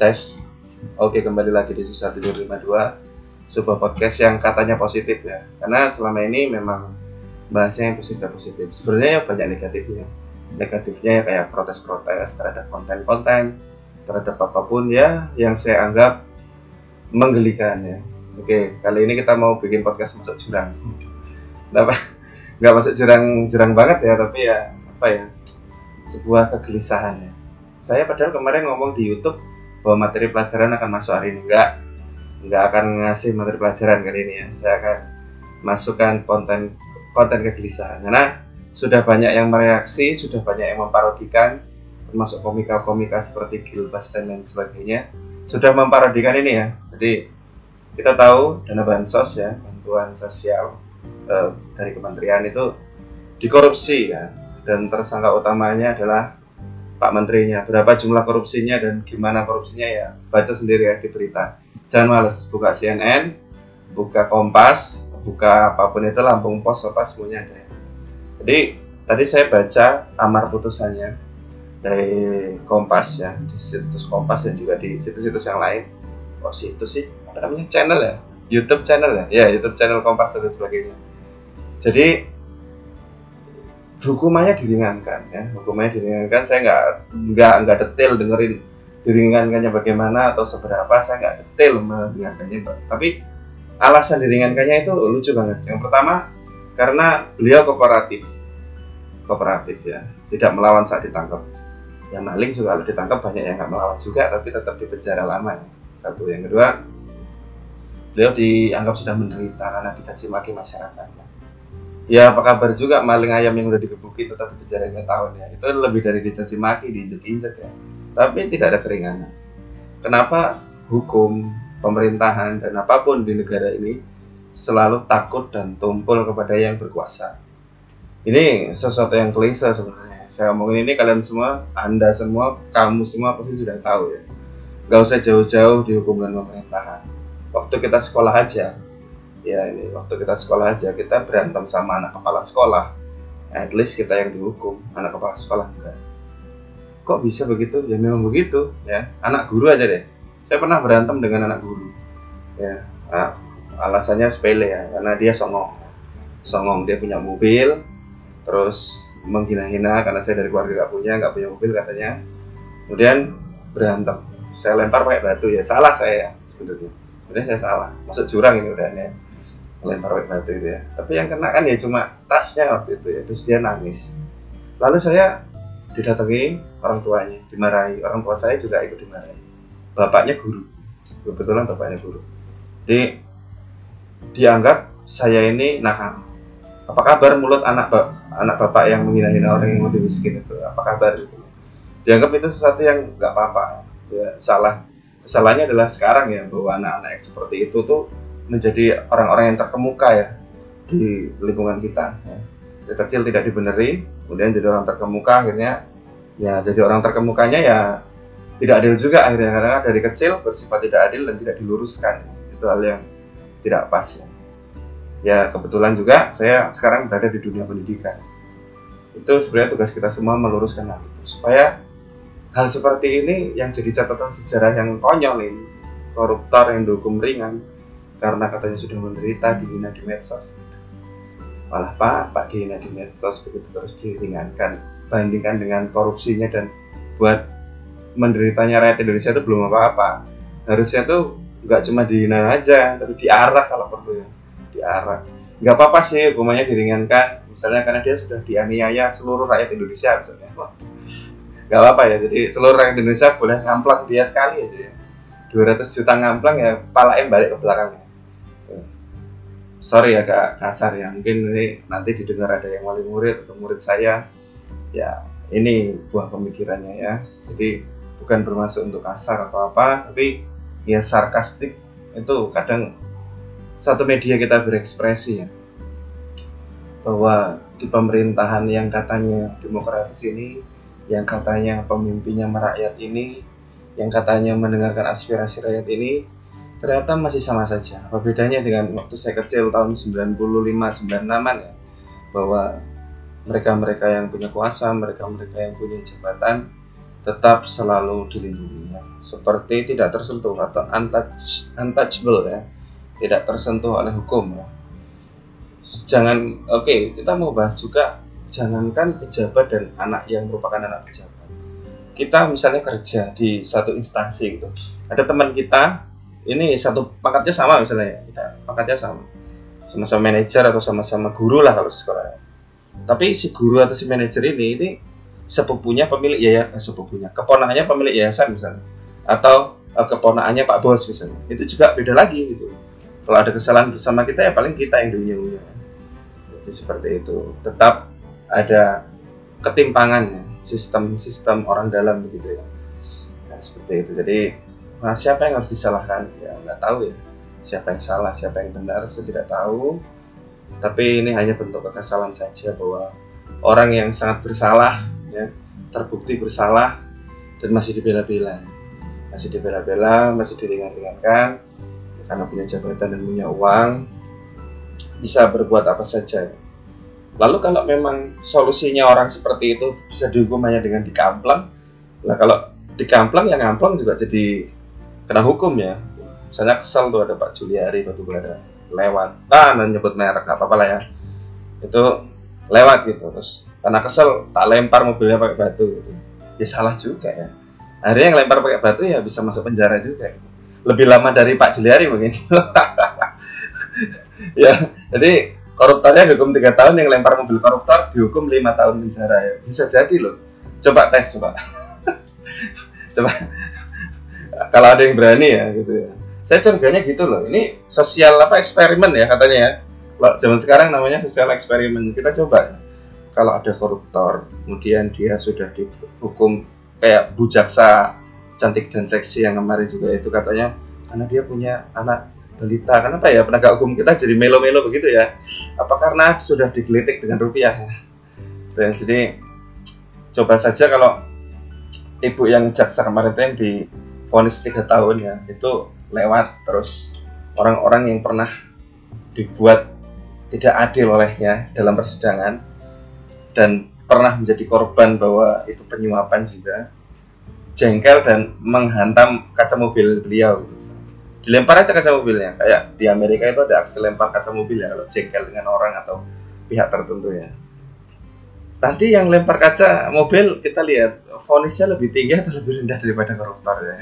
tes. Oke, kembali lagi di Susah Tidur 52 Sebuah podcast yang katanya positif ya Karena selama ini memang bahasnya yang positif-positif Sebenarnya ya banyak negatifnya Negatifnya ya kayak protes-protes terhadap konten-konten Terhadap apa pun ya yang saya anggap menggelikan ya Oke, kali ini kita mau bikin podcast masuk jurang Kenapa? Nggak masuk jurang jurang banget ya, tapi ya apa ya sebuah kegelisahan ya. Saya padahal kemarin ngomong di YouTube bahwa materi pelajaran akan masuk hari ini. Enggak enggak akan ngasih materi pelajaran kali ini ya. Saya akan masukkan konten konten kegelisahan. Karena sudah banyak yang mereaksi sudah banyak yang memparodikan termasuk komika-komika seperti Gilbas dan lain sebagainya sudah memparodikan ini ya. Jadi kita tahu dana bansos ya bantuan sosial eh, dari kementerian itu dikorupsi ya. Dan tersangka utamanya adalah Pak Menterinya. Berapa jumlah korupsinya dan gimana korupsinya ya? Baca sendiri ya di berita. Jangan males buka CNN buka Kompas buka apa pun itu Lampung Pos apa semuanya ada. Jadi tadi saya baca amar putusannya dari Kompas ya di situs Kompas dan juga di situs-situs yang lain. Oh situs sih? Apa namanya? Channel ya? YouTube channel ya? Ya YouTube channel Kompas dan sebagainya. Jadi hukumannya diringankan ya. Hukumannya diringankan. Saya nggak nggak nggak detail dengerin diringankannya bagaimana atau seberapa. Saya nggak detail meringankannya tapi alasan diringankannya itu lucu banget. Yang pertama karena beliau kooperatif. Kooperatif ya. Tidak melawan saat ditangkap. Yang maling juga kalau ditangkap banyak yang nggak melawan juga tapi tetap di penjara lama ya. satu. Yang kedua beliau dianggap sudah menderita karena dicaci maki masyarakat ya apa kabar juga? Maling ayam yang udah digebukin tetap di penjara tahun ya. Itu lebih dari dicaci maki diinjek-injek ya. Tapi tidak ada keringanan. Kenapa hukum pemerintahan dan apa pun di negara ini selalu takut dan tumpul kepada yang berkuasa? Ini sesuatu yang klise sebenarnya. Saya ngomongin ini kalian semua anda semua kamu semua pasti sudah tahu ya. Gak usah jauh-jauh dihukum dengan pemerintahan. Waktu kita sekolah aja ya ini waktu kita sekolah aja kita berantem sama anak kepala sekolah. At least kita yang dihukum anak kepala sekolah enggak kok bisa begitu? Ya memang begitu ya. Anak guru aja deh. Saya pernah berantem dengan anak guru ya. Nah, alasannya sepele ya karena dia songong. Songong dia punya mobil terus menghina-hina karena saya dari keluarga gak punya nggak punya mobil katanya. Kemudian berantem. Saya lempar pakai batu ya salah saya sebenarnya. Sebenarnya saya salah masuk jurang ini udah ya lempar pakai batu itu ya. Tapi yang kena kan ya cuma tasnya waktu itu ya terus dia nangis. Lalu saya didatangi orang tuanya dimarahi. Orang tua saya juga ikut dimarahi. Bapaknya guru. Kebetulan bapaknya guru. Jadi dianggap saya ini nakal. Apa kabar mulut anak anak bapak yang menghina-hina orang yang lebih miskin itu? Apa kabar? Itu dianggap itu sesuatu yang nggak apa-apa. Ya salah. Kesalahannya adalah sekarang ya bahwa anak-anak seperti itu tuh menjadi orang-orang yang terkemuka ya di lingkungan kita. Ya. Dari kecil tidak dibeneri, kemudian jadi orang terkemuka akhirnya ya jadi orang terkemukanya ya tidak adil juga akhirnya karena dari kecil bersifat tidak adil dan tidak diluruskan itu hal yang tidak pas ya. Ya kebetulan juga saya sekarang berada di dunia pendidikan. Itu sebenarnya tugas kita semua meluruskan hal itu supaya hal seperti ini yang jadi catatan sejarah yang konyol ini koruptor yang dihukum ringan karena katanya sudah menderita dihina di medsos. Malah pak pak dihina di medsos begitu terus diringankan. Bandingkan dengan korupsinya dan buat menderitanya rakyat Indonesia itu belum apa-apa. Harusnya tuh nggak cuma dihina aja tapi diarak kalau perlu ya. Diarak. Nggak apa-apa sih hukumannya diringankan. Misalnya karena dia sudah dianiaya seluruh rakyat Indonesia misalnya. Nggak apa-apa ya jadi seluruh rakyat Indonesia boleh ngamplang dia sekali aja ya. 200 juta ngamplang ya palain balik ke belakangnya sorry agak kasar ya mungkin ini nanti didengar ada yang wali murid atau murid saya. Ya ini buah pemikirannya ya. Jadi bukan bermaksud untuk kasar atau apa tapi ya sarkastik. Itu kadang satu media kita berekspresi ya bahwa di pemerintahan yang katanya demokratis ini yang katanya pemimpinnya merakyat ini yang katanya mendengarkan aspirasi rakyat ini ternyata masih sama saja. Apa bedanya dengan waktu saya kecil tahun 95 96 ya? Bahwa mereka-mereka yang punya kuasa, mereka-mereka yang punya jabatan tetap selalu dilindungi ya. seperti tidak tersentuh atau untouch, untouchable ya. Tidak tersentuh oleh hukum ya. Jangan oke okay, kita mau bahas juga jangankan pejabat dan anak yang merupakan anak pejabat. Kita misalnya kerja di satu instansi gitu. Ada teman kita ini satu pangkatnya sama misalnya. Kita pangkatnya sama. Sama-sama manajer atau sama-sama guru lah kalau sekolah. Tapi si guru atau si manajer ini ini sepupunya pemilik yayasan eh, sepupunya. Keponakannya pemilik yayasan misalnya. Atau uh, keponakannya pak bos misalnya. Itu juga beda lagi gitu. Kalau ada kesalahan bersama kita ya paling kita yang dunia jadi seperti itu. Tetap ada ketimpangannya sistem-sistem orang dalam begitu ya. Nah, seperti itu. Jadi nah, siapa yang harus disalahkan? Ya nggak tahu ya. Siapa yang salah siapa yang benar saya tidak tahu. Tapi ini hanya bentuk kekesalan saja bahwa orang yang sangat bersalah ya terbukti bersalah dan masih dibela-bela. Masih dibela-bela masih diringan-ringankan karena punya jabatan dan punya uang bisa berbuat apa saja. Lalu kalau memang solusinya orang seperti itu bisa dihukum hanya dengan dikamplang nah kalau dikamplang yang ngamplang juga jadi kena hukum ya. Misalnya kesel tuh ada Pak Juliari batu bara lewat. Nah nyebut merek gak apa-apa lah ya. Itu lewat gitu terus karena kesel tak lempar mobilnya pakai batu gitu. ya salah juga ya. Akhirnya yang lempar pakai batu ya bisa masuk penjara juga gitu. lebih lama dari Pak Juliari mungkin. Ya jadi koruptornya dihukum tiga tahun yang lempar mobil koruptor dihukum lima tahun penjara ya. Bisa jadi loh. Coba tes coba. Coba kalau ada yang berani ya gitu ya. Saya curiganya gitu loh. Ini sosial apa eksperimen ya katanya ya. Kalau zaman sekarang namanya sosial eksperimen. Kita coba. Kalau ada koruptor kemudian dia sudah dihukum kayak Bu Jaksa cantik dan seksi yang kemarin juga itu katanya karena dia punya anak balita. Kenapa ya penegak hukum kita jadi melo-melo begitu ya. Apa karena sudah digelitik dengan rupiah dan jadi coba saja kalau ibu yang jaksa kemarin itu yang di vonis tiga tahun ya itu lewat. Terus orang-orang yang pernah dibuat tidak adil olehnya dalam persidangan dan pernah menjadi korban bahwa itu penyuapan juga jengkel dan menghantam kaca mobil beliau. Dilempar aja kaca mobilnya kayak di Amerika itu ada aksi lempar kaca mobil ya kalau jengkel dengan orang atau pihak tertentu ya nanti yang lempar kaca mobil kita lihat. Fonisnya lebih tinggi atau lebih rendah daripada koruptor ya?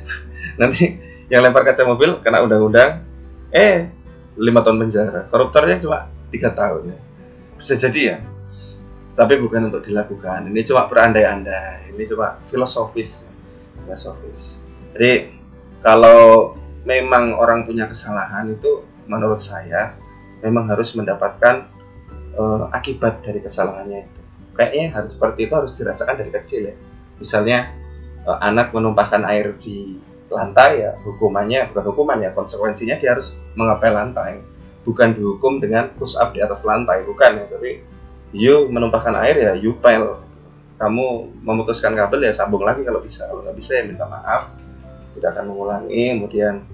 Nanti yang lempar kaca mobil kena undang-undang eh lima tahun penjara. Koruptornya cuma tiga tahun ya. Bisa jadi ya. Tapi bukan untuk dilakukan. Ini cuma berandai-andai. Ini cuma filosofis filosofis. Jadi kalau memang orang punya kesalahan itu menurut saya memang harus mendapatkan uh, akibat dari kesalahannya itu. Kayaknya harus seperti itu harus dirasakan dari kecil ya. Misalnya uh, anak menumpahkan air di lantai ya hukumannya bukan hukuman ya konsekuensinya dia harus mengepel lantai. Bukan dihukum dengan push up di atas lantai bukan ya. Tapi you menumpahkan air ya you pel. Kamu memutuskan kabel ya sambung lagi kalau bisa. Kalau nggak bisa ya minta maaf. Tidak akan mengulangi kemudian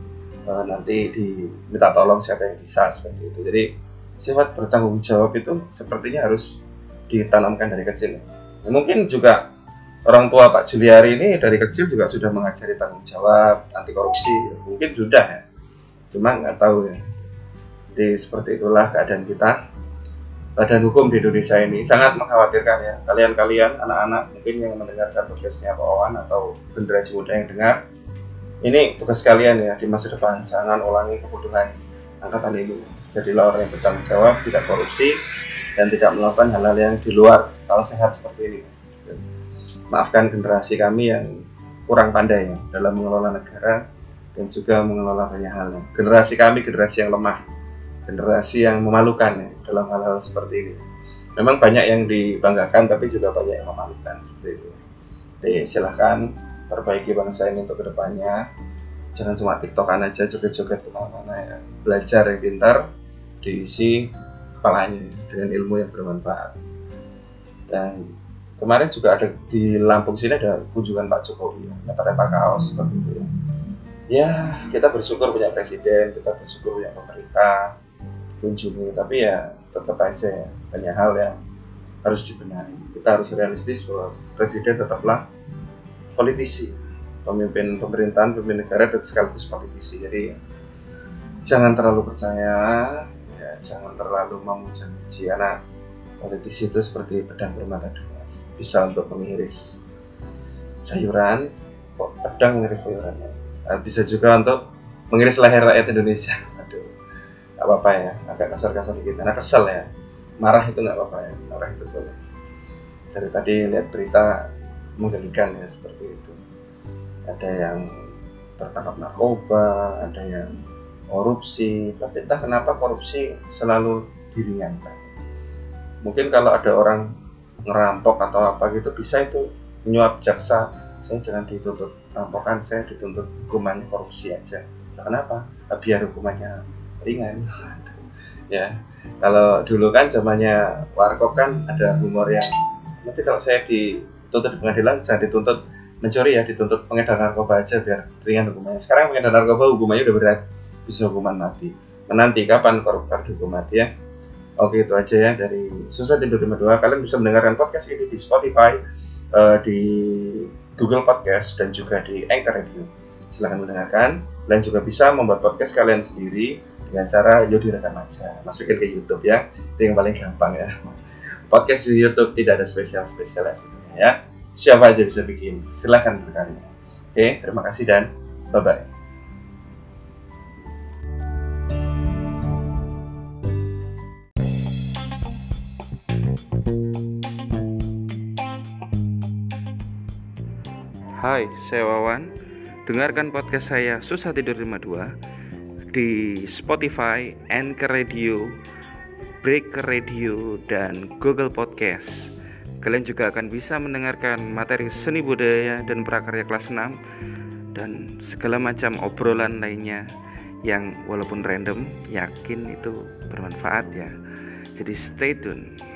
e, nanti diminta tolong siapa yang bisa seperti itu. Jadi sifat bertanggung jawab itu sepertinya harus ditanamkan dari kecil. Mungkin juga orang tua Pak Juliari ini dari kecil juga sudah mengajari tanggung jawab anti korupsi mungkin sudah ya. Cuma nggak tahu ya. Jadi seperti itulah keadaan kita. Badan hukum di Indonesia ini sangat mengkhawatirkan ya. Kalian-kalian anak-anak mungkin yang mendengarkan podcastnya Pak Owan atau generasi muda yang dengar ini tugas kalian ya di masa depan. Jangan ulangi kebodohan angkatan ini jadilah orang yang bertanggung jawab tidak korupsi dan tidak melakukan hal-hal yang di luar kalau sehat seperti ini maafkan generasi kami yang kurang pandai ya dalam mengelola negara dan juga mengelola banyak hal. Generasi kami generasi yang lemah, generasi yang memalukan ya dalam hal-hal seperti ini. Memang banyak yang dibanggakan tapi juga banyak yang memalukan seperti itu. Jadi silahkan perbaiki bangsa ini untuk ke depannya. Jangan cuma tiktokan aja joget-joget ke mana-mana ya. Belajar yang pintar, diisi kepalanya dengan ilmu yang bermanfaat. Dan kemarin juga ada di Lampung sini ada kunjungan Pak Jokowi ya, lempar-lempar kaos seperti itu ya. Ya kita bersyukur punya presiden, kita bersyukur punya pemerintah kunjungi, tapi ya tetap aja ya banyak hal yang harus dibenahi. Kita harus realistis bahwa presiden tetaplah politisi pemimpin pemerintahan pemimpin negara dan sekaligus politisi jadi jangan terlalu percaya ya jangan terlalu memuji karena politisi itu seperti pedang bermata dua. Bisa untuk mengiris sayuran kok pedang mengiris sayurannya nah, bisa juga untuk mengiris leher rakyat Indonesia. Aduh nggak apa-apa ya. Agak kasar-kasar dikit. Karena kesel ya. Marah itu nggak apa-apa ya. Marah itu boleh. Dari tadi lihat berita menggelikan ya seperti itu. Ada yang tertangkap narkoba ada yang korupsi tapi entah kenapa korupsi selalu diringankan. Mungkin kalau ada orang ngerampok atau apa gitu bisa itu menyuap jaksa saya jangan dituntut rampokan saya dituntut hukuman korupsi aja. Nah, kenapa? Biar hukumannya ringan. Ya kalau dulu kan zamannya warkop kan ada humor yang nanti kalau saya dituntut di pengadilan jangan dituntut mencuri ya dituntut pengedar narkoba aja biar ringan hukumannya. Sekarang pengedar narkoba hukumannya udah berat bisa hukuman mati. Menanti kapan koruptor dihukum mati ya? Oke itu aja ya dari susah tidur dua. Kalian bisa mendengarkan podcast ini di Spotify uh, di Google Podcast dan juga di Anchor Radio. Silahkan mendengarkan. Dan juga bisa membuat podcast kalian sendiri dengan cara yo direkam aja masukin ke YouTube ya. Itu yang paling gampang ya. Podcast di YouTube tidak ada spesial spesial sebetulnya ya. Siapa aja bisa bikin. Silahkan berkarya. Oke terima kasih dan bye bye Hai, saya Wawan. Dengarkan podcast saya Susah Tidur 52 di Spotify, Anchor Radio, Breaker Radio, dan Google Podcast. Kalian juga akan bisa mendengarkan materi seni budaya dan prakarya kelas 6 dan segala macam obrolan lainnya yang walaupun random yakin itu bermanfaat ya. Jadi stay tune.